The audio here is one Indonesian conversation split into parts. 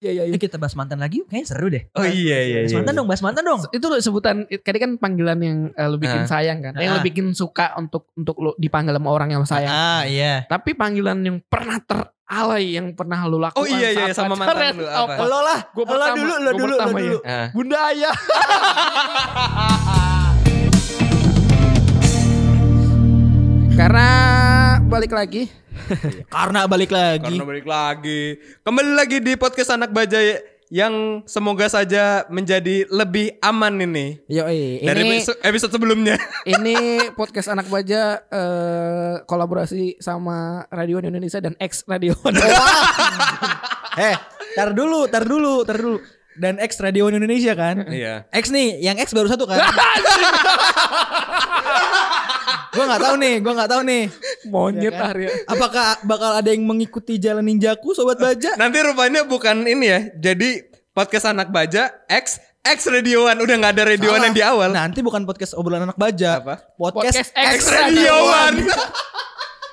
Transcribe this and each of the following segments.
Iya iya iya. Eh kita bahas mantan lagi yuk, kayaknya seru deh. Oh iya iya Bahas iya. mantan dong, bahas mantan dong. Itu lo sebutan tadi kan panggilan yang eh, lu bikin Ah. sayang kan. Yang lu Ah. bikin suka untuk untuk lu dipanggil sama orang yang lu sayang. Ah iya. Tapi panggilan yang pernah teralay yang pernah lu lakukan Oh iya iya saat sama pacaran, mantan lu apa? Lo lah, lo pertama, dulu, lo dulu, lo pertama dulu. ya. Ah. Bunda Ayah. Karena balik lagi Karena balik lagi. Karena balik lagi. Kembali lagi di podcast anak baja yang semoga saja menjadi lebih aman ini Yo, dari ini episode- episode sebelumnya. ini podcast anak baja eh, kolaborasi sama Radio Indonesia dan X Radio. Eh, tar dulu, tar dulu, tar dulu. Dan X Radio Indonesia kan? Iya. X nih, yang X baru satu kan? gue nggak tahu nih, gue nggak tahu nih. Monyet Ya kan? Arya. Apakah bakal ada yang mengikuti jalan ninjaku, sobat baja? Nanti rupanya bukan ini ya. Jadi podcast anak baja X X radioan udah nggak ada radioan Salah. yang di awal. Nanti bukan podcast obrolan anak baja. Apa? Podcast, Podcast X radioan.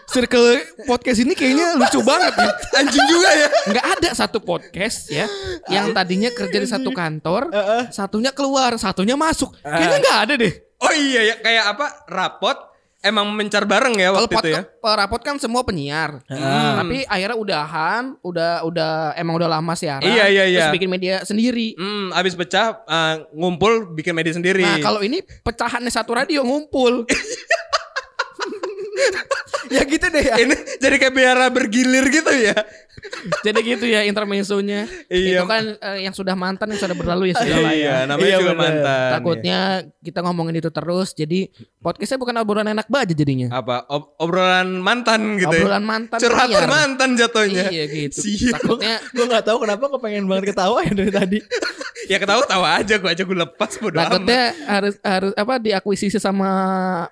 Circle podcast ini kayaknya lucu banget ya. Anjing juga ya. Nggak ada satu podcast ya yang tadinya kerja di satu kantor, satunya keluar, satunya masuk. Kayaknya nggak ada deh. Oh iya ya kayak apa? Rapot emang mencar bareng ya waktu itu ya. rapot kan semua penyiar. Heeh. Tapi akhirnya udahan, udah udah emang udah lama siaran. Iya, iya, iya. Terus bikin media sendiri. Hmm, abis pecah eh, ngumpul bikin media sendiri. Nah, kalau ini pecahannya satu radio ngumpul. ya gitu deh ya. ini jadi kayak biara bergilir gitu ya. Jadi gitu ya intermezzonya. Iya. Itu kan eh, yang sudah mantan yang sudah berlalu ya sudah lah ya. Iya, namanya Iya, juga bener. mantan. Takutnya kita ngomongin itu terus jadi podcastnya bukan obrolan enak baja jadinya. apa ob- obrolan mantan gitu Obrolan ya. mantan Curhatan penyiar. mantan jatuhnya. Iya gitu. Sial. Takutnya gue nggak tahu kenapa gue pengen banget ketawa ya dari tadi. Ya ketawa-tawa aja gua aja gua lepas bodo amat. takutnya harus harus apa diakuisisi sama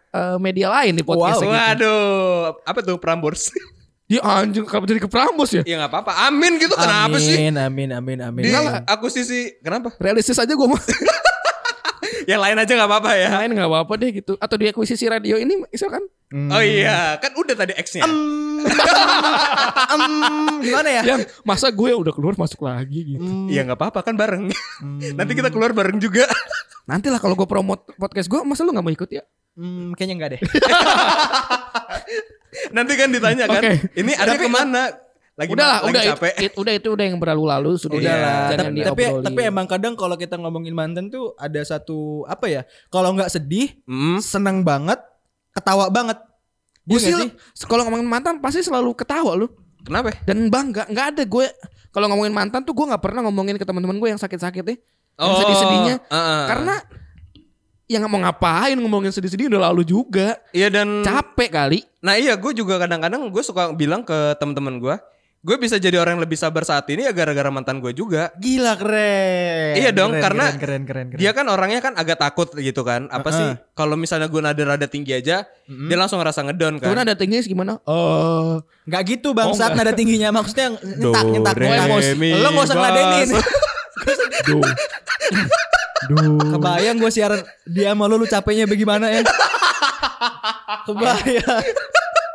eh, media lain di podcast gitu. Waduh, apa tuh Prambors? Dia anjing kalau jadi ke Prambos ya. ya nggak apa-apa. Amin gitu kenapa sih? Amin, amin, amin, amin. Di amin. akuisisi kenapa? Realistis aja gue mah. Yang lain aja nggak apa-apa ya. Yang lain nggak apa-apa deh gitu. Atau diakuisisi radio ini misalkan. Oh iya, kan udah tadi X-nya. Em, gimana ya? Yang masa gue udah keluar masuk lagi gitu. Iya nggak apa-apa kan bareng. Nanti kita keluar bareng juga. Nanti lah kalau gue promote podcast gue, masa lu nggak mau ikut ya? Hmm, kayaknya enggak deh. Nanti kan ditanya kan, Oke. ini ada ke mana? Lagi udah lah, lagi udah capek. Itu, itu udah itu udah yang berlalu-lalu sudah. Udah lah. Tapi, tapi tapi emang kadang kalau kita ngomongin mantan tuh ada satu apa ya? Kalau nggak sedih, Hmm. seneng banget, ketawa banget. gue Iya sih nggak kalau ngomongin mantan pasti selalu ketawa lu Kenapa? ya? dan bangga. Nggak ada gue kalau ngomongin mantan tuh gue nggak pernah ngomongin ke teman-teman gue yang sakit-sakit deh. Yang Oh, sedih-sedihnya. uh-uh. Karena ya nggak mau ngapain ngomongin sedih-sedih udah lalu juga. Iya dan Capek kali. Nah iya gue juga kadang-kadang gue suka bilang ke teman-teman gue, gue bisa jadi orang yang lebih sabar saat ini ya gara-gara mantan gue juga. Gila keren. Iya dong, Keren, karena keren, keren, keren, keren. Dia kan orangnya kan agak takut gitu kan. Apa sih? Uh-uh. Kalau misalnya gue nada rada tinggi aja, dia langsung ngerasa ngedon kan. Tuh ada tingginya gimana? Eh, Nggak gitu bangsat nada tingginya maksudnya Do, nyetak. mi, Lo nggak usah ngeladenin. sol. duh. duh. Kebayang gue siaran dia sama lu lu capeknya bagaimana ya? Kebayang.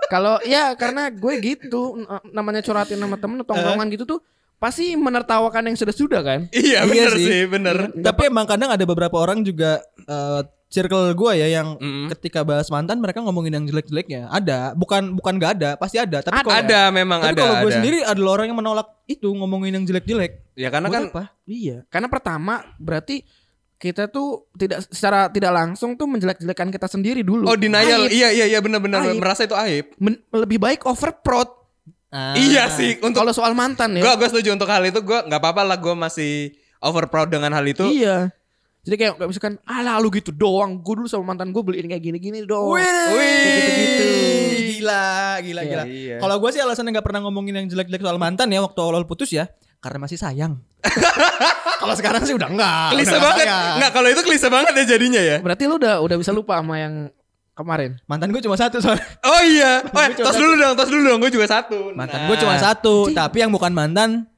Kalau ya karena gue gitu namanya curhatin sama temen tongkrongan gitu tuh pasti menertawakan yang sudah-sudah kan. iya Iya bener sih. sih, bener. Tapi emang kadang ada beberapa orang juga eh, circle gue ya yang Mm. ketika bahas mantan mereka ngomongin yang jelek-jeleknya. Ada, bukan bukan nggak ada, pasti ada. Tapi kalau Ada memang tapi ada. kalau gue ada. sendiri adalah orang yang menolak itu ngomongin yang jelek-jelek. ya karena Buat kan apa? Iya. Karena pertama berarti kita tuh tidak secara tidak langsung tuh menjelek-jelekan kita sendiri dulu. Oh denial, Aib. iya iya iya benar-benar merasa itu aib. Men- lebih baik over proud. Ah. Iya sih, untuk Kalau soal mantan ya. gue gue setuju untuk hal itu gue nggak apa-apa lah gue masih over proud dengan hal itu. Iya. Jadi kayak kayak misalkan, ah lu gitu doang. Gue dulu sama mantan gue beliin kayak gini-gini doang. Wih, Kayak gitu-gitu. Gila, gila, Iya, gila. iya. Kalau gue sih alasannya nggak pernah ngomongin yang jelek-jelek soal mantan ya waktu awal putus ya, karena masih sayang. Kalau sekarang sih udah enggak. Klise udah banget. sayang. Nggak kalau itu klise banget ya jadinya ya. Berarti lu udah udah bisa lupa sama yang kemarin. Mantan gue cuma satu soalnya. Oh iya. Oh, cuma tos dulu dong, tos dulu dong. Gue juga satu. Mantan Nah. gue cuma satu, Cing. tapi yang bukan mantan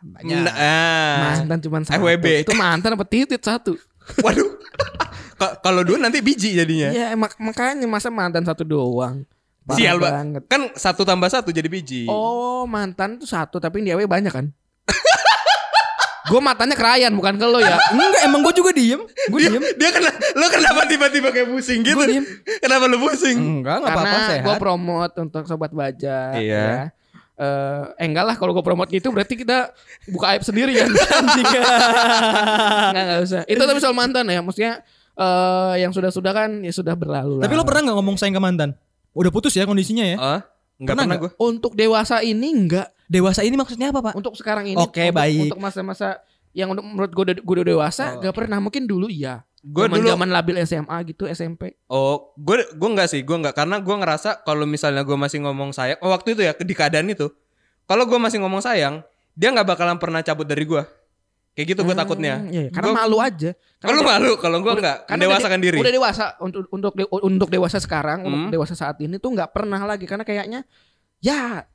banyak. Nah, ah. Mantan cuma satu. FWB. Itu mantan apa titit satu. Waduh. Ka- Kalau dua nanti biji jadinya. Iya, mak- makanya masa mantan satu doang. Sial banget. Kan satu tambah satu jadi biji. Oh, mantan tuh satu tapi yang di AW banyak kan? Gue matanya kerayan bukan ke lo ya. Enggak, emang gue juga diem. Gue Dia, diem. dia kena, lo kenapa tiba-tiba kayak pusing gitu? Gua diem. Kenapa lo pusing? Enggak, enggak apa-apa Karena gue sehat. promote untuk sobat baja. Iya. ya. Eh, eh enggak lah kalau gue promote gitu berarti kita buka aib sendiri kan. Anjing. Enggak enggak usah. Itu tapi soal mantan ya. Maksudnya eh yang sudah-sudah kan ya sudah berlalu Tapi lah. lo pernah nggak ngomong sayang ke mantan? Udah putus ya kondisinya ya? Oh, enggak Pernah pernah, gue. untuk dewasa ini enggak. Dewasa ini maksudnya apa, Pak? Untuk sekarang ini Oke, untuk, baik. Untuk masa-masa yang untuk menurut gue udah, gue udah dewasa enggak pernah. Mungkin dulu iya. Gue dulu zaman labil SMA gitu SMP. Oh, gue gue nggak sih, gue nggak karena gue ngerasa kalau misalnya gue masih ngomong sayang, oh, waktu itu ya di keadaan itu, kalau gue masih ngomong sayang, dia nggak bakalan pernah cabut dari gue. Kayak gitu gue Hmm, takutnya. iya, karena Gua- malu aja. Kalau dia- malu, kalau gue nggak karena mendewasakan dia- diri. Udah dewasa untuk untuk de- untuk dewasa sekarang, Hmm. untuk dewasa saat ini tuh nggak pernah lagi karena kayaknya ya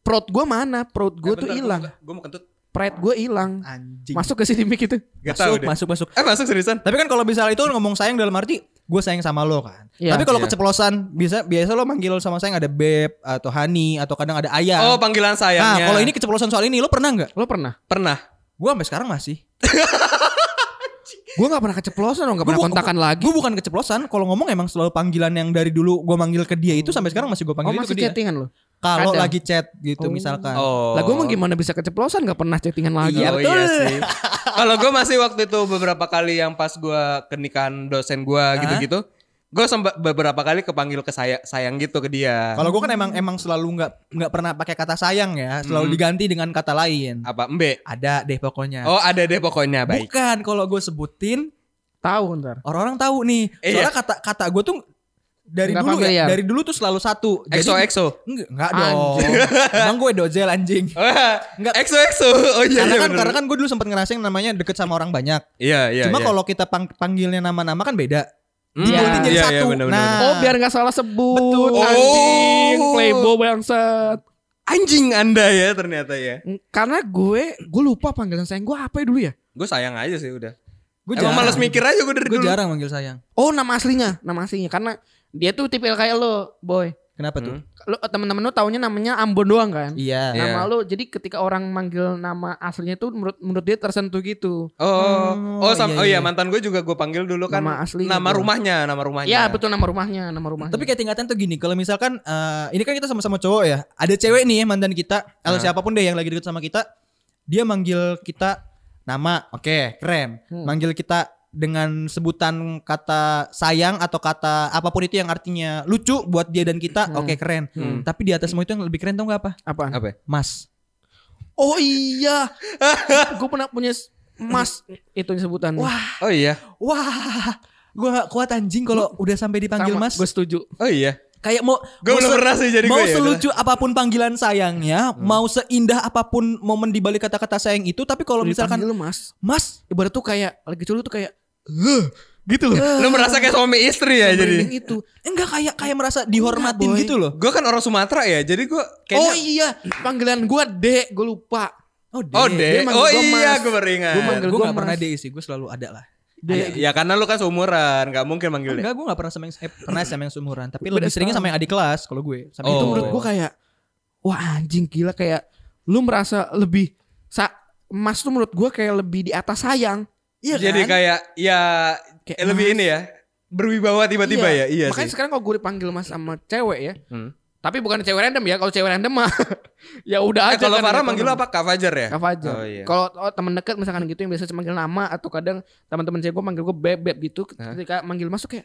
perut gue mana? Perut gue tuh hilang. Gue mau kentut. Pride gue hilang. Anjing. Masuk ke sini mic itu. Gak masuk, masuk, masuk. Eh masuk seriusan? Tapi kan kalau misalnya itu ngomong sayang dalam arti gue sayang sama lo kan. Iya. Tapi kalau Iya. keceplosan bisa biasa lo manggil sama sayang ada beb atau honey atau kadang ada ayah. Oh panggilan nah, sayangnya. kalau ini keceplosan soal ini lo pernah nggak? Lo pernah? pernah. Gue sampai sekarang masih. Gue nggak pernah keceplosan dong, nggak pernah Gua- kontakan lagi. Gue bukan keceplosan. Kalau ngomong emang selalu panggilan yang dari dulu gue manggil ke dia itu sampai sekarang masih gue Oh panggil itu masih ke dia. chattingan lo? Kalau lagi chat gitu Oh. misalkan. Oh. Lah gue emang gimana bisa keceplosan nggak pernah chattingan lagi? Iya, oh, betul. Iya sih. Kalau gue masih waktu itu beberapa kali yang pas gue kenikahan dosen gue gitu-gitu, gue sempat beberapa kali kepanggil ke saya sayang gitu ke dia. Kalau gue kan emang emang selalu nggak nggak pernah pakai kata sayang ya, selalu Hmm. diganti dengan kata lain. apa embe? Ada deh pokoknya. Oh ada deh pokoknya baik. Bukan kalau gue sebutin Tahu ntar. orang-orang tahu nih. Iya. Soalnya kata kata gue tuh dari Nggak dulu familiar. ya, dari dulu tuh selalu satu. Exo exo. enggak, enggak dong. Emang gue dozel anjing. Enggak. Exo exo. Oh iya karena iya kan bener. karena kan gue dulu sempat ngerasain namanya deket sama orang banyak. Iya iya. Cuma iya. kalau kita pang- panggilnya nama-nama kan beda. Hmm, Dibuletin jadi iya, satu. iya, bener, bener, nah, bener. Oh biar nggak salah sebut. Betul. Anjing, Oh. playboy bangsat. anjing anda ya ternyata ya. Karena gue, gue lupa panggilan sayang gue apa ya dulu ya? Gue sayang aja sih udah. gue Emang jarang. males mikir aja gue dari Gue dulu. jarang manggil sayang. Oh nama aslinya, nama aslinya karena dia tuh tipe kayak lo, boy. Kenapa tuh? Hmm. Lo teman-teman lo taunya namanya Ambon doang kan? Iya. Iya. Nama lo jadi ketika orang manggil nama aslinya tuh menurut menurut dia tersentuh gitu. Oh, Oh, oh, sam- iya, oh iya iya. mantan gue juga gue panggil dulu kan Nama aslinya nama gua. rumahnya, nama rumahnya. Iya betul nama rumahnya, nama rumahnya. Tapi kayak tingkatan tuh gini, kalau misalkan eh, ini kan kita sama-sama cowok ya, ada cewek nih ya mantan kita, atau Nah. siapa pun deh yang lagi deket sama kita, dia manggil kita nama, oke keren, Hmm. manggil kita dengan sebutan kata sayang atau kata apa pun itu yang artinya lucu buat dia dan kita, Hmm. oke keren. Hmm. Tapi di atas semua itu yang lebih keren tau gak apa? apa? Apa? ya? Mas. Oh iya, gue pernah punya mas itu sebutan. Wah, Oh iya. wah, gue gak kuat anjing kalau udah sampai dipanggil mas. gue setuju. Oh iya. Kayak mau Gue mau belum se- pernah sih jadi mau gue ya. selucu apa pun panggilan sayangnya, mau seindah apa pun momen di balik kata-kata sayang itu, tapi kalau misalkan mas, Mas, ibarat tuh kayak lagi culu tuh kayak, "Huh," gitu loh. Lu merasa kayak suami istri ya jadi. Itu. enggak kayak kayak merasa dihormatin boy. gitu loh. Gue kan orang Sumatera ya, jadi gue Oh kayaknya iya, panggilan gue dek, gue lupa. Oh, Oh deh, Dia manggil oh gua iya gue baru ingat. Gua manggil gue pernah deh sih, gue selalu ada lah. Dek. Ya karena lu kan seumuran, gak mungkin manggil. Enggak, gue gak pernah sama yang eh, pernah sama yang seumuran, tapi Beda lebih seringnya sama yang adik kelas kalau gue. Sama Oh. Itu itu menurut gue kayak, wah anjing gila kayak, lu merasa lebih, sa mas tuh menurut gue kayak lebih di atas sayang. Iya Jadi kan? kayak ya Kayak eh, lebih mas. ini ya, berwibawa tiba-tiba ya. Iya Makanya sih. sekarang kalau gue dipanggil mas sama cewek ya, Hmm. tapi bukan cewek random ya. Kalau cewek random mah, ya udah Eh, aja. kalau kan, Farah gitu. manggil lu apa? Kak Fajar ya? Kak Fajar. Oh, iya. Kalau oh, teman dekat misalkan gitu yang biasa cuma manggil nama atau kadang teman-teman cewek gue manggil gue beb beb gitu. Hah? Ketika manggil masuk kayak,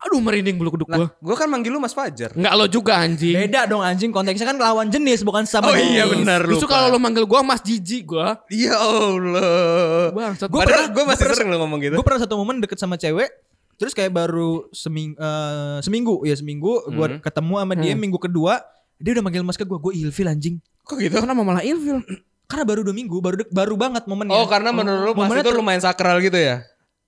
aduh merinding bulu kuduk gue. Nah, gue kan manggil lu Mas Fajar. Enggak lo juga anjing. Beda dong anjing, konteksnya kan lawan jenis bukan sama Oh iya jenis. benar lu. Justru kalau lo manggil gue mas jijik gue. Ya Allah. Bang, Gua Padahal pernah- gue masih gua sering lo ngomong gitu. Gue pernah satu momen deket sama cewek Terus kayak baru seming, eh, seminggu ya seminggu gue Hmm. ketemu sama dia Hmm. minggu kedua dia udah manggil mas ke gue gue ilfil anjing Kok gitu? Kenapa malah ilfil? karena baru dua minggu baru dek- baru banget momennya Oh karena menurut lu Mas Momennya itu lumayan sakral gitu ya?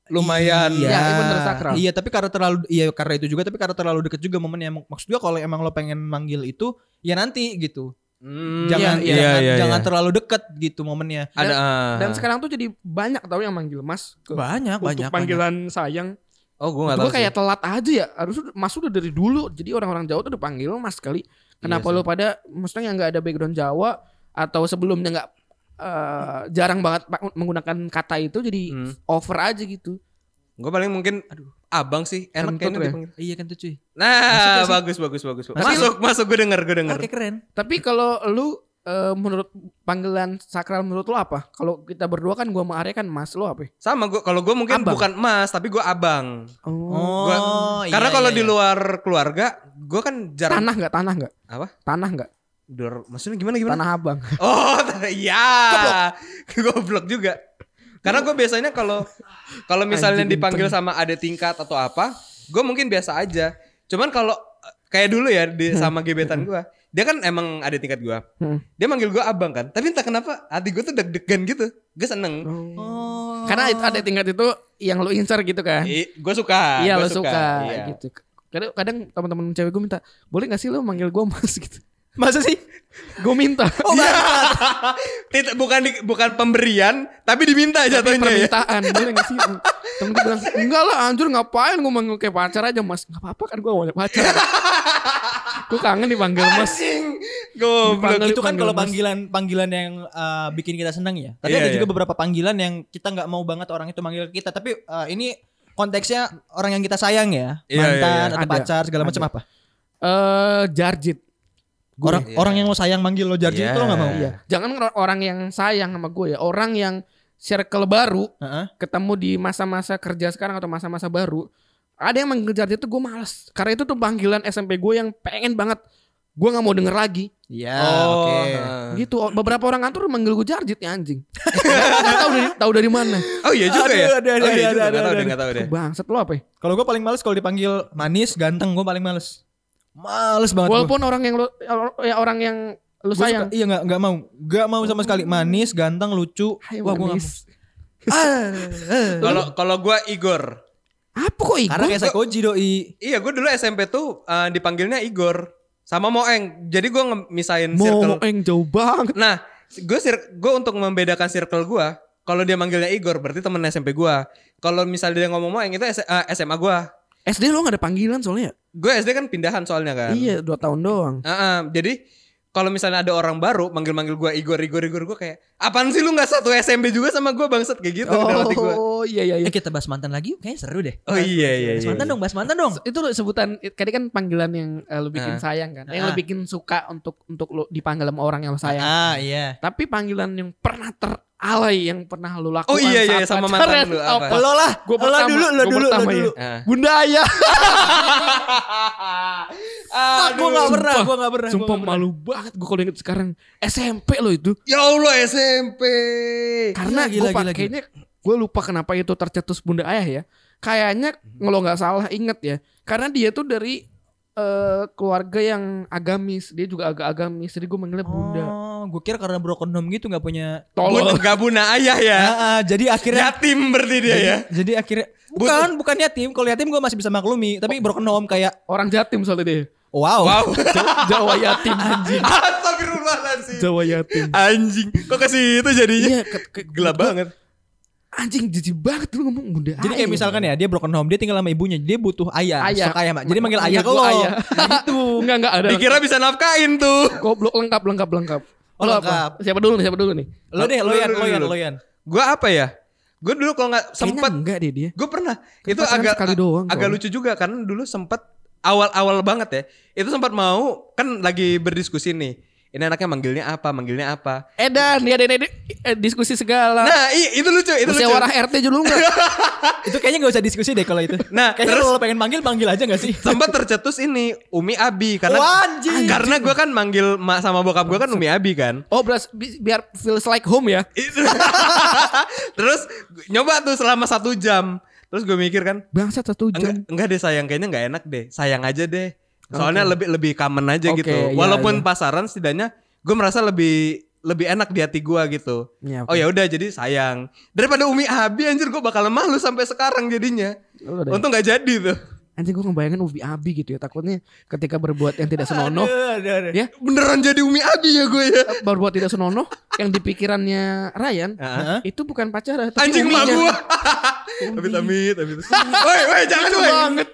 Lumayan. iya, Ya, iya bener, sakral. iya tapi karena terlalu iya karena itu juga tapi karena terlalu deket juga momennya maksud gue kalau emang lo pengen manggil itu ya nanti gitu Hmm, jangan iya, jangan, iya, jangan iya. terlalu deket gitu momennya Ada. ah. Dan sekarang tuh jadi banyak tau yang manggil mas. Ke, banyak untuk banyak banyak. panggilan sayang. Oh gue gak tahu Gue kayak telat aja ya. Harus mas udah dari dulu. Jadi orang-orang Jawa tuh udah panggil mas kali. Kenapa Iya lo pada maksudnya yang nggak ada background Jawa atau sebelumnya nggak eh, jarang banget menggunakan kata itu jadi Hmm. over aja gitu. Gue paling mungkin aduh abang sih enak Kentut kayaknya ya? dipanggil. Iya kan tuh cuy. Nah, bagus bagus bagus. Masuk masuk gue denger gue denger. Oke keren. Tapi kalau lu eh, menurut panggilan sakral menurut lu apa? Kalau kita berdua kan gua sama Arya kan Mas lu apa? Sama gue kalau gue mungkin Abang. bukan emas tapi gue abang. Oh. Gua- iya, Karena kalau iya, di iya. luar keluarga gue kan jarang Tanah nggak? Tanah nggak? apa? Tanah nggak? Dor, maksudnya gimana gimana? Tanah abang. Oh, iya. Goblok juga. Karena gue biasanya kalau kalau misalnya Anjing dipanggil kenceng. sama ada tingkat atau apa, gue mungkin biasa aja. Cuman kalau kayak dulu ya di sama gebetan gue, dia kan emang ada tingkat gue. Hmm. Dia manggil gue abang kan. Tapi entah kenapa hati gue tuh deg-degan gitu. Gue seneng. Oh. Karena itu ada tingkat itu yang lu incer gitu kan? gue suka. iya lo suka, Iya. gitu. Kadang, kadang teman-teman cewek gue minta, boleh gak sih lo manggil gue mas gitu? Masa sih? Gue minta. Oh, Iya. Tidak- bukan di- bukan pemberian, tapi diminta Tapi jatuhnya ya. permintaan boleh gak sih? Temen gue bilang, enggak lah anjur ngapain gue manggil kayak pacar aja mas. Gak apa-apa kan gue banyak pacar. gue kangen dipanggil mas. Dipanggil- itu kan kalau mas. panggilan panggilan yang uh, bikin kita senang ya. Tapi Iya, ada juga iya. beberapa panggilan yang kita nggak mau banget orang itu manggil kita. Tapi uh, ini konteksnya orang yang kita sayang ya, Iya, mantan iya, iya. atau Ada. pacar segala macam apa. Eh jarjit. Orang Iya. orang yang lo sayang manggil lo jarjit Iya. itu lo nggak mau. Iya. Jangan or- orang yang sayang sama gue ya. Orang yang circle baru Heeh. ketemu di masa-masa kerja sekarang atau masa-masa baru. Ada yang manggil jarjit itu gue males. Karena itu tuh panggilan SMP gue yang pengen banget. Gue nggak mau denger lagi. Iya, Oh, oke. heeh. Gitu. Beberapa orang kantor manggil gue jarjit ya anjing. Gak tahu dari tahu dari mana. Oh iya juga Aduh, ya. ada, ada, oh iya ada, juga. ada, Gak tau ada. deh, gak tau deh. Bangsat lo apa ya? Kalau gue paling males kalau dipanggil manis, ganteng, gue paling males. Males banget. gua. Walaupun orang yang lo ya orang yang lu Gua sayang. suka- iya nggak nggak mau, nggak mau sama sekali. Manis, ganteng, lucu. Hai, Wah, gue manis. Kalau kalau gue Igor. Apa kok Igor? Karena kayak Saikoji doi. Iya gue dulu SMP tuh eh, dipanggilnya Igor sama Moeng. Jadi gue ngemisahin Mau circle. eng jauh banget. Nah, gue sir gue untuk membedakan circle gue. Kalau dia manggilnya Igor berarti temen SMP gue. Kalau misalnya dia ngomong Moeng itu S- eh, SMA gue. SD lo gak ada panggilan soalnya. Gue SD kan pindahan soalnya kan. Iya, dua tahun doang. Heeh, jadi kalau misalnya ada orang baru manggil-manggil gue Igor, Igor, Igor, gue kayak apaan sih lu nggak satu SMP juga sama gue bangsat kayak gitu. Oh iya iya iya. Eh kita bahas mantan lagi, kayaknya seru deh. Oh iya iya Bahas iya. mantan dong, bahas mantan dong. Itu lo sebutan tadi kan panggilan yang eh, lu bikin Ah. sayang kan. Yang lu Ah. bikin suka untuk untuk lu dipanggil sama orang yang lu sayang. Ah iya. Tapi panggilan yang pernah teralay yang pernah lu lakukan Oh iya, iya, saat sama pacaran mantan lu, apa? Lo lah, Gua lo pertama, dulu, lo dulu, lo pertama dulu. ya. Ah. Bunda ayah. Ah, gue gak pernah, Sumpah. gue gak pernah. Sumpah gua nggak pernah. malu banget gue kalau inget sekarang. SMP lo itu. Ya Allah SMP. Karena Gila, gue pakainya gue lupa kenapa itu tercetus bunda ayah ya. Kayaknya kalau nggak salah inget ya. Karena dia tuh dari eh, keluarga yang agamis. Dia juga agak agamis. Jadi gue manggilnya bunda. Oh, gue kira karena broken home gitu gak punya. Bun, Tolong. gak buna ayah ya. Ah, ah, jadi akhirnya. Yatim berarti dia ya. Jadi akhirnya. Bukan, bukan yatim. Kalau yatim gue masih bisa maklumi. Tapi broken home kayak. Orang jatim soalnya dia. Wow. Wow. Jawa yatim anjing. Astagfirullahaladzim. Jawa yatim. Anjing. Kok ke situ jadinya? Iya, ke- ke- Gelap gua- banget. Anjing jijik banget lu ngomong bunda Jadi kayak ayah. misalkan ya dia broken home, dia tinggal sama ibunya, dia butuh ayah, Ayah. sosok ayah, Mak. Jadi manggil ayah lo. ayah. Gitu. Enggak enggak ada. Dikira bisa nafkain tuh. Goblok lengkap lengkap lengkap. Oh, Lo lengkap. apa? Siapa dulu nih? Siapa dulu nih? Lo deh, lo yan, lo yan, lo yan. Gue apa ya? Gue dulu kalau nggak sempet enggak deh dia. Gue pernah. itu pacaran agak sekali doang agak kok. lucu juga karena dulu sempet awal-awal banget ya. Itu sempat mau kan lagi berdiskusi nih. Ini anaknya manggilnya apa? Manggilnya apa? Edan, ada ada- eh, diskusi segala. Nah, itu lucu, itu lucu. Musyawarah RT dulu enggak? Itu kayaknya gak usah diskusi deh kalau itu. Nah, Kayaknya terus kalau pengen manggil, manggil aja gak sih? sempat tercetus ini Umi Abi karena Oh, anjing. karena gue kan manggil mak sama bokap gue kan Umi Abi kan. Oh, beras bi- biar feels like home ya. Terus nyoba tuh selama satu jam. Terus gue mikir kan, Bangsat satu enggak, jam. enggak deh sayang kayaknya nggak enak deh. Sayang aja deh. Soalnya lebih lebih common aja Oke, gitu. iya, Walaupun iya. pasaran setidaknya gue merasa lebih lebih enak di hati gue gitu. Iya, Oh ya udah jadi sayang. Daripada Umi Abi anjir gue bakal malu sampai sekarang jadinya. Lu udah- Untung nggak jadi tuh. Anjing gue ngebayangin Ubi Abi gitu ya. Takutnya ketika berbuat yang tidak senonoh. Aduh, aduh, aduh. ya, Beneran jadi Umi Abi ya gue ya. berbuat tidak senonoh. yang di pikirannya Ryan. Heeh. Itu bukan pacaran. Tapi Anjing mak uminya. gua. Amit amit amit. Woi woi jangan woi. banget.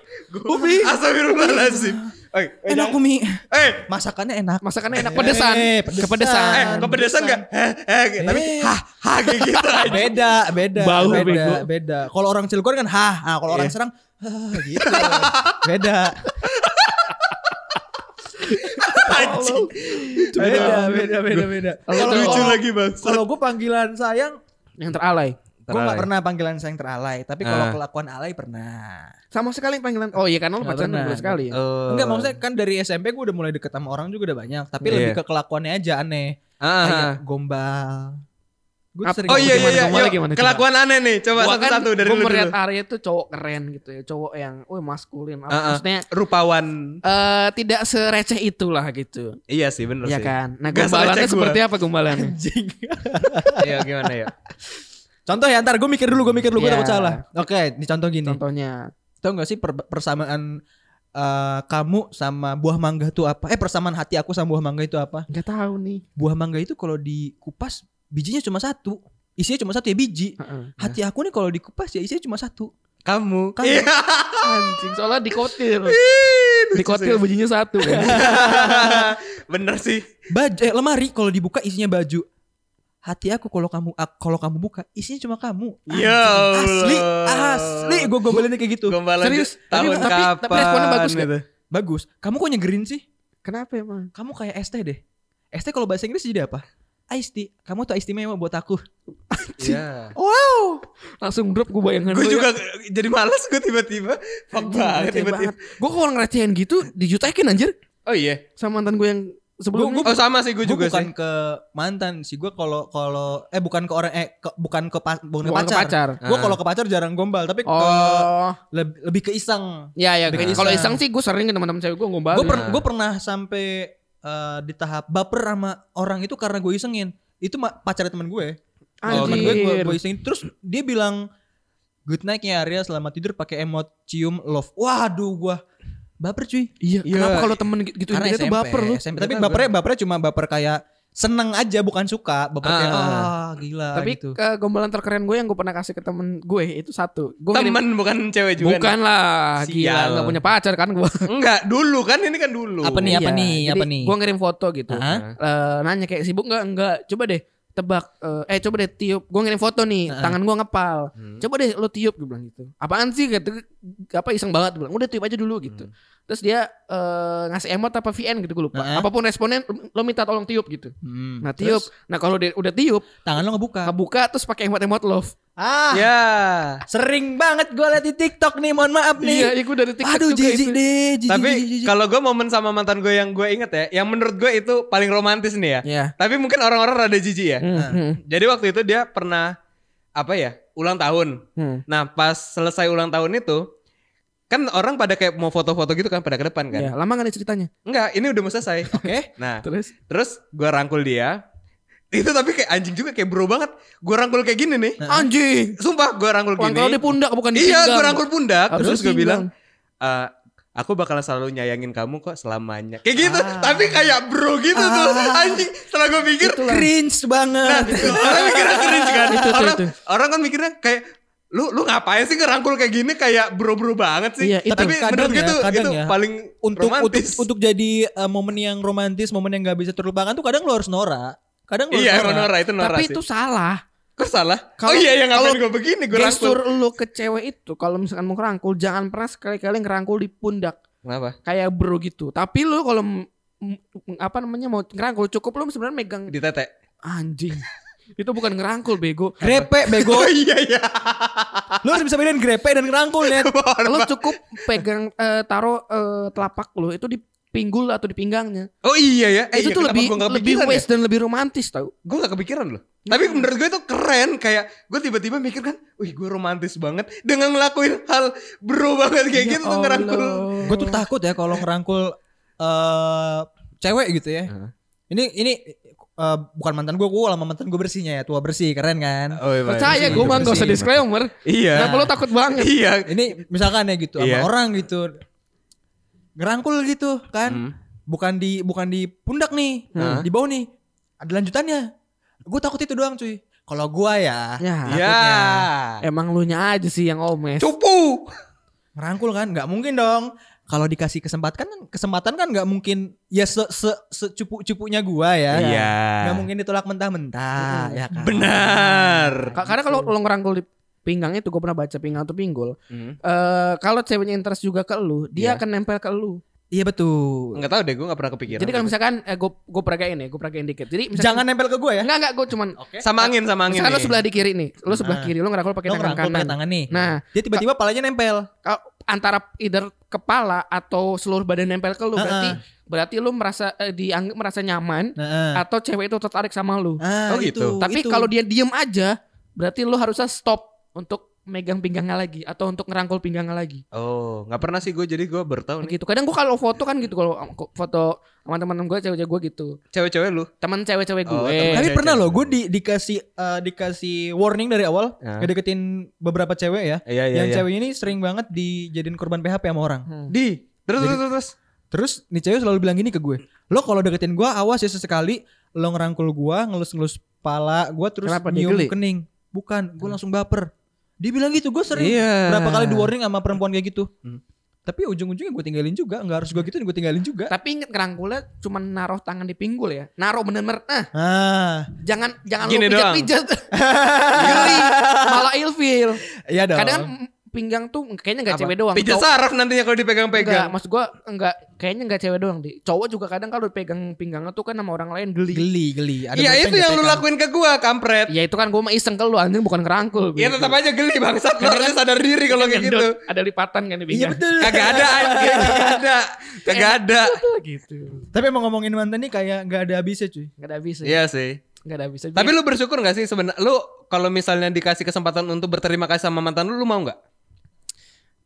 Umi. Astagfirullahaladzim. Eh, eh, Enak jangan- Umi. Eh, Masakannya enak. Masakannya enak pedesan. Eh, pedesan. Kepedesan. eh, kepedesan enggak? Eh, eh, tapi Eh. hah, hah kayak gitu aja. Beda, beda, Bau, beda, bego. beda. Kalau orang Cilegon kan hah, ah, kalau orang Iya. Serang hah, gitu. beda. Anjing. Beda, beda, beda, beda. Kalau Lucu lagi, Bang. Kalau gue panggilan sayang, Yang teralay. Gue nggak pernah panggilan sayang teralay. Tapi kalau Ah. kelakuan alay pernah. Sama sekali panggilan. Oh iya karena lu Nggak pacaran dulu sekali. ya? Oh. Enggak maksudnya kan dari SMP gue udah mulai deket sama orang juga udah banyak. Tapi Iya. lebih ke kelakuannya aja aneh. Ah, Kayak gombal. Gue sering Oh iya iya Gimana, iya. gimana, gimana, coba? Kelakuan aneh nih. Coba Gua kan satu-satu dari gua lu melihat dulu. Arya tuh cowok keren gitu ya, cowok yang, wah maskulin. Ah, ah. Maksudnya Rupawan. eh tidak sereceh itulah gitu. Iya sih bener Iya sih. kan. Nah Gak gombalannya seperti apa gombalannya? Anjing. Iya gimana ya? Contoh ya ntar gue mikir dulu, gue mikir dulu, gue Iya. takut salah. Oke, ini contoh gini. Contohnya. Tahu gak sih per- persamaan eh, kamu sama buah mangga itu apa? Eh persamaan hati aku sama buah mangga itu apa? Gak tahu nih. Buah mangga itu kalau dikupas bijinya cuma satu. Isinya cuma satu ya biji. Heeh. Hati aku nih kalau dikupas ya isinya cuma satu. Kamu. Kamu. Iya. Anjing, soalnya dikotil. Dikotil sih. bajunya satu kan. bener sih. Baju eh, lemari kalau dibuka isinya baju. Hati aku kalau kamu ak- kalau kamu buka isinya cuma kamu. Ya Asli, asli gue gombalinnya kayak gitu. Gombalan Serius? tahun Tapi- tapi- kapan? tapi responnya bagus gitu. Bagus. Kamu kok nyegerin sih? Kenapa emang? Kamu kayak ST deh. ST kalau bahasa Inggris jadi apa? Iced tea. Kamu tuh istimewa buat aku. Iya. Wow. Langsung drop gue bayangan Gue lu juga ya. jadi malas gue tiba-tiba. Fuck banget tiba-tiba. Gue kalau ngerecehin gitu dijutekin anjir Oh iya. sama mantan gue yang sebelumnya. Oh sama sih gue juga bukan sih. ke mantan sih. Gue kalau kalau eh bukan ke orang eh ke- bukan ke, pa- bukan ke Bukan ke pacar. pacar. Gue Ah. kalau ke pacar jarang gombal, tapi ke Oh, lebih, lebih ke iseng. ya ya. Bikin Kalau iseng. sih gue sering ke teman-teman cewek gue ngombal. Gue Nah. gue pernah sampai eh, di tahap baper sama orang itu karena gue isengin. Itu pacarnya teman gue. Temen gue gue isengin. Terus dia bilang good night ya Arya selamat tidur pakai emot cium love. Waduh gue baper cuy. Iya. Iya. Kenapa kalau temen gitu Karena baper lu? SMP. Tapi bapernya bapernya cuma baper kayak seneng aja bukan suka. Baper kayak Ah. ah gila Tapi gitu. ke gombalan terkeren gue yang gue pernah kasih ke temen gue itu satu. Gue ngirim- Temen bukan cewek juga. Bukan lah, Sial. gila nggak punya pacar kan gue. Enggak, dulu kan ini kan dulu. Apa nih, apa nih, apa nih? Gue ngirim foto gitu. Hah? Eh, nanya kayak sibuk nggak? Enggak. Coba deh tebak. eh, eh coba deh tiup. Gue ngirim foto nih. Heeh. Tangan gue ngepal. Hmm. Coba deh lo tiup gue bilang gitu. Apaan sih gitu. Apa iseng banget gue bilang. Udah tiup aja dulu gitu. Hmm. Terus dia eh, ngasih emot apa VN gitu gue lupa. Heeh. Apa pun responnya lo minta tolong tiup gitu. Hmm. Nah tiup. Terus, Nah kalau udah tiup, tangan lo ngebuka. ngebuka terus pakai emot-emot love. Ah, Ya. sering banget gue liat di TikTok nih, mohon maaf nih. Iya, iya gue dari TikTok Aduh, juga jijik itu. deh, jijik, Tapi kalau gue momen sama mantan gue yang gue inget ya, yang menurut gue itu paling romantis nih ya. Iya. Tapi mungkin orang-orang rada jijik ya. Hmm, hmm, Jadi waktu itu dia pernah apa ya? Ulang tahun. hmm. Nah, pas selesai ulang tahun itu kan orang pada kayak mau foto-foto gitu kan pada ke depan kan. Iya, lama gak nih ceritanya? Enggak, ini udah mau selesai. Oke. Nah, Terus? terus gue rangkul dia. Itu tapi kayak anjing juga kayak bro banget. Gue rangkul kayak gini nih. Anjing. Sumpah gue rangkul gini. Rangkul di pundak bukan di Iya, pinggang. gue rangkul pundak. Harusnya terus pinggang. bilang, "Eh, aku bakalan selalu nyayangin kamu kok selamanya. Kayak gitu. Ah. Tapi kayak bro gitu tuh. Anjing. Setelah gue pikir, Cringe banget. nah, orang mikirnya cringe kan. Itu, itu, orang, itu. orang kan mikirnya kayak lu lu ngapain sih ngerangkul kayak gini kayak bro-bro banget sih. Iya, itu. Tapi Kadang menurut ya, itu, kadang itu ya. paling untuk romantis. untuk untuk jadi eh, momen yang romantis, momen yang gak bisa terlupakan tuh kadang lo harus norak. Kadang harus Iya, norak. emang Nora itu Nora Tapi sih. itu salah. Kok salah? Kalau- oh iya, yang ngapain gue begini gue rangkul. Gestur lu ke cewek itu kalau misalkan mau ngerangkul jangan pernah sekali-kali ngerangkul di pundak Kenapa? kayak bro gitu. Tapi lu kalau apa namanya mau ngerangkul cukup lu sebenarnya megang Di tete. anjing. Itu bukan ngerangkul bego. Grepe bego. Oh iya iya. lo harus bisa bedain grepe dan ngerangkul net. lu cukup pegang eh, taruh eh, telapak lu itu di pinggul atau di pinggangnya. Oh iya ya. Eh, itu iya, tuh lebih lebih kepikiran ya? dan lebih romantis tau. gue gak kepikiran loh. Tapi menurut gue itu keren kayak gue tiba-tiba mikir kan, wih gue romantis banget dengan ngelakuin hal bro banget kayak Ya gitu tuh ngerangkul. Gue tuh takut ya kalau ngerangkul eh cewek gitu ya. Heeh. Ini ini eh, bukan mantan gue, gue lama mantan gue bersihnya ya, tua bersih, keren kan. Oh, iya, Percaya gue mah gak usah disclaimer. Iya. Kenapa lu takut banget? Iya. Ini misalkan ya gitu Iya. sama orang gitu. Ngerangkul gitu kan. Hmm. Bukan di bukan di pundak nih, Hmm. di bawah nih. Ada lanjutannya. Gue takut itu doang cuy. Kalau gua ya, Ya, Ya. emang lu nya aja sih yang omes. Cupu. ngerangkul kan, nggak mungkin dong. Kalau dikasih kesempatan kan kesempatan kan nggak mungkin ya se se secupu-cupunya gua ya. Iya. Nggak mungkin ditolak mentah-mentah ya kan. Benar. Ka- Karena kalau lo ngerangkul di pinggang itu gue pernah baca pinggang atau pinggul. Hmm. eh kalau ceweknya interest juga ke lu, dia Iya. akan nempel ke lu. Iya betul. Enggak tahu deh, gue gak pernah kepikiran. Jadi kalau misalkan eh, gue gue peragain nih, gue peragain dikit. Jadi misalkan, Jangan nempel ke gua ya. enggak enggak gue cuman sama angin sama angin. misalkan lo sebelah di kiri nih, lo sebelah Ah. kiri, lo ngerangkul pakai tangan kanan. pakai tangan nih. Nah, Dia tiba-tiba palanya nempel. kalau antara either kepala atau seluruh badan nempel ke lu, Ah, berarti berarti lu merasa eh, dianggap merasa nyaman Nah, atau cewek itu tertarik sama lu. ah, Oh, itu, gitu. Tapi itu. kalau dia diem aja, berarti lu harusnya stop untuk megang pinggangnya lagi atau untuk ngerangkul pinggangnya lagi. Oh, nggak pernah sih gue jadi gue bertahun. Gitu. Kadang gua kalau foto kan gitu kalau foto sama teman-teman gue cewek-cewek gue gitu. Cewek-cewek lu. Teman cewek-cewek gue. Oh, temen Tapi Cewek-cewek. pernah loh gue di, dikasih eh, dikasih warning dari awal Ya. ngedeketin beberapa cewek ya. Iya iya yang iya. cewek ini sering banget dijadiin korban PHP sama orang. Hmm. Di. Terus Jadi- terus terus. Terus nih cewek selalu bilang gini ke gue, lo kalau deketin gue awas ya sesekali lo ngerangkul gue, ngelus-ngelus pala gue terus Kenapa, nyium kening. Bukan, gue langsung baper. Dia bilang gitu, gue sering Iya. berapa kali di warning sama perempuan kayak gitu. Hmm. Tapi ujung-ujungnya gue tinggalin juga, nggak harus gue gitu, gue tinggalin juga. Tapi inget ngerangkulnya cuma naruh tangan di pinggul ya. Naruh bener-bener ah Ah, jangan jangan Gini lu doang. pijat-pijat. Geli, malah ilfil. iya dong. Kadang pinggang tuh kayaknya nggak cewek doang. Pijat saraf nantinya kalau Enggak, dipegang-pegang. maksud gua enggak kayaknya enggak cewek doang di. Cowok juga kadang kalau pegang pinggangnya tuh kan sama orang lain geli. geli, geli. Ada Iya itu yang lu lakuin ke gue, kampret. Ya itu kan gua mah iseng ke lu anjing bukan ngerangkul. Iya tetap aja geli bangsat. Lu harusnya sadar diri kalau kayak gitu. Ada lipatan kan di Iya pinggang. betul. Kagak ada anjing, kagak ada. Kagak ada. gitu. Tapi emang ngomongin mantan nih kayak nggak ada habisnya cuy. Enggak ada habis. Iya sih. Enggak ada habis. Tapi lu bersyukur gak sih sebenarnya lu kalau misalnya dikasih kesempatan untuk berterima kasih sama mantan lu, lu mau nggak?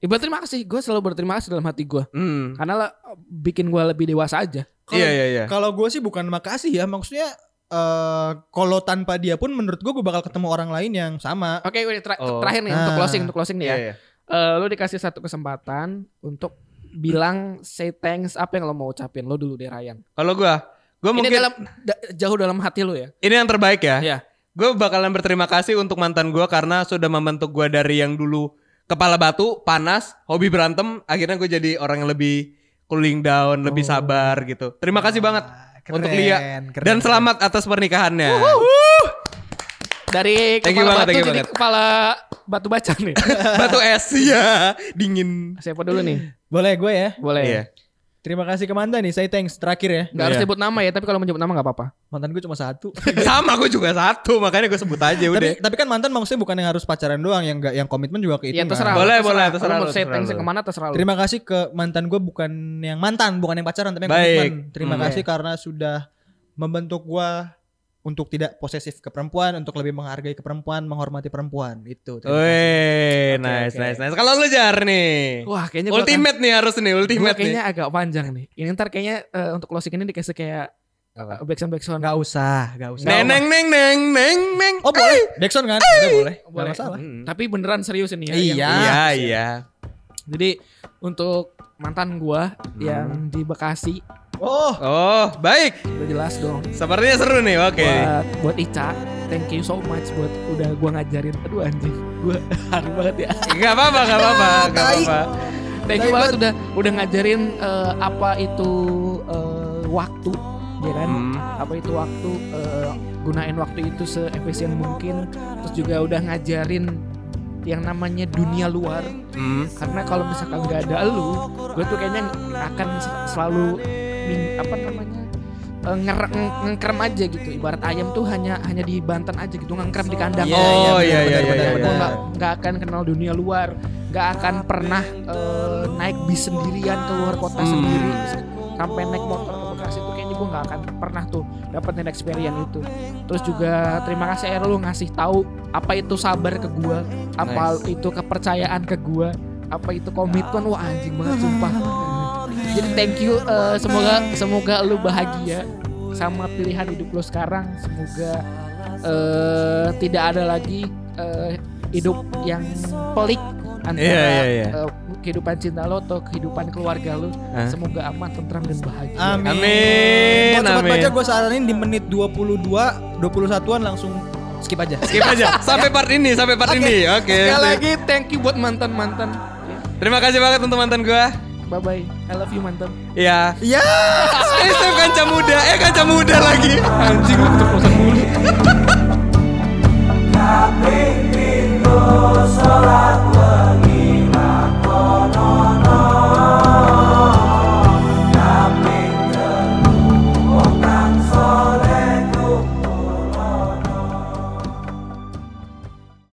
Ya, berterima kasih. Gue selalu berterima kasih dalam hati gue. Hmm. Karena lah, bikin gue lebih dewasa aja. Kalau- Iya iya iya. Kalau gue sih bukan makasih ya, maksudnya eh kalau tanpa dia pun menurut gue gue bakal ketemu orang lain yang sama. Oke, ini tra- Oh. terakhir nih untuk Ah. closing, untuk closing nih ya. Iya, iya. Eh, lu dikasih satu kesempatan untuk bilang say thanks apa yang lo mau ucapin lo dulu deh Ryan. Kalau gua, gua Ini mungkin dalam da- jauh dalam hati lo ya. ini yang terbaik ya. Iya. Gue bakalan berterima kasih untuk mantan gua karena sudah membentuk gua dari yang dulu kepala batu, panas, hobi berantem, akhirnya gue jadi orang yang lebih cooling down, lebih sabar gitu. Terima kasih banget keren, untuk Lia keren. dan selamat atas pernikahannya. Dari Thank you kepala banget, batu thank you jadi banget. kepala batu bacan nih. Batu es ya, dingin. Siapa dulu nih? Boleh gue ya. Boleh. Iya. Terima kasih ke mantan nih, saya thanks terakhir ya. Gak harus Iya. sebut nama ya, tapi kalau menyebut nama gak apa-apa. Mantan gue cuma satu. Sama gue juga satu, makanya gue sebut aja udah. tapi tapi kan mantan maksudnya bukan yang harus pacaran doang, yang enggak yang komitmen juga ke itu. Iya kan. terserah. Boleh, terserah. boleh, Kalau terserah mau lu, say terserah thanks lu. ke mana terserah lu. Terima kasih ke mantan gue bukan yang mantan, bukan yang pacaran tapi yang Baik. komitmen. Terima Hmm. kasih karena sudah membentuk gue untuk tidak posesif ke perempuan, untuk lebih menghargai ke perempuan, menghormati perempuan. Itu. Wih, Oke, nice, oke. nice, nice. Kalau lu jar nih. Wah kayaknya Ultimate nih harus nih, ultimate nih. kayaknya agak panjang nih. Ini ntar kayaknya eh, untuk closing ini dikasih kayak uh, backsound backsound. Nggak usah, nggak usah. Neng neng neng neng neng neng. Oh boleh, Backsound kan? Udah boleh, Boleh. masalah. Mm. Tapi beneran serius ini ya. Iya. yang- Iya, iya. Jadi untuk mantan gua yang di Bekasi Oh, Oh, baik. udah jelas dong. Sepertinya seru nih. Oke. Buat buat Ica, thank you so much buat udah gua ngajarin. Aduh anjing, gua haru banget ya. Gak apa-apa, gak apa-apa, gak apa-apa. Thank you banget udah udah ngajarin eh, apa itu eh, waktu, ya kan? Hmm. Apa itu waktu? eh, gunain waktu itu seefisien mungkin. Terus juga udah ngajarin yang namanya dunia luar. Hmm. Karena kalau misalkan nggak ada lu, gue tuh kayaknya akan sel- selalu min- apa namanya eh, nger- nge- ngengkrem aja gitu. Ibarat ayam tuh hanya hanya di Banten aja gitu, ngengkrem di kandang. Oh, iya, iya, iya, iya. Nggak akan kenal dunia luar, nggak akan pernah eh, naik bis sendirian keluar kota Hmm. sendiri, sampai naik motor ke Bekasi itu kayaknya gue nggak akan pernah tuh dapetin experience itu. Terus juga terima kasih Air lu ngasih tahu apa itu sabar ke gue, apa Nice. itu kepercayaan ke gue, apa itu komitmen, wah anjing banget sumpah. Jadi thank you, eh, semoga semoga lu bahagia sama pilihan hidup lu sekarang, semoga eh tidak ada lagi eh, hidup yang pelik antara Iya, iya, iya. eh, kehidupan cinta lo atau kehidupan keluarga lo. Hah? Semoga aman, tentram dan bahagia. Amin. Amin, Buat sobat amin. baca gue saranin di menit 22, 21-an langsung skip aja. Skip aja sampai part ini, sampai part Oke. ini. Oke. Sekali lagi thank you buat mantan-mantan. Terima kasih banget untuk mantan gua. Bye bye. I love you mantan. Iya. Ya. Ya. Saya kanca muda. Eh kanca muda lagi. Anjing lu keceplosan mulu. Tapi pintu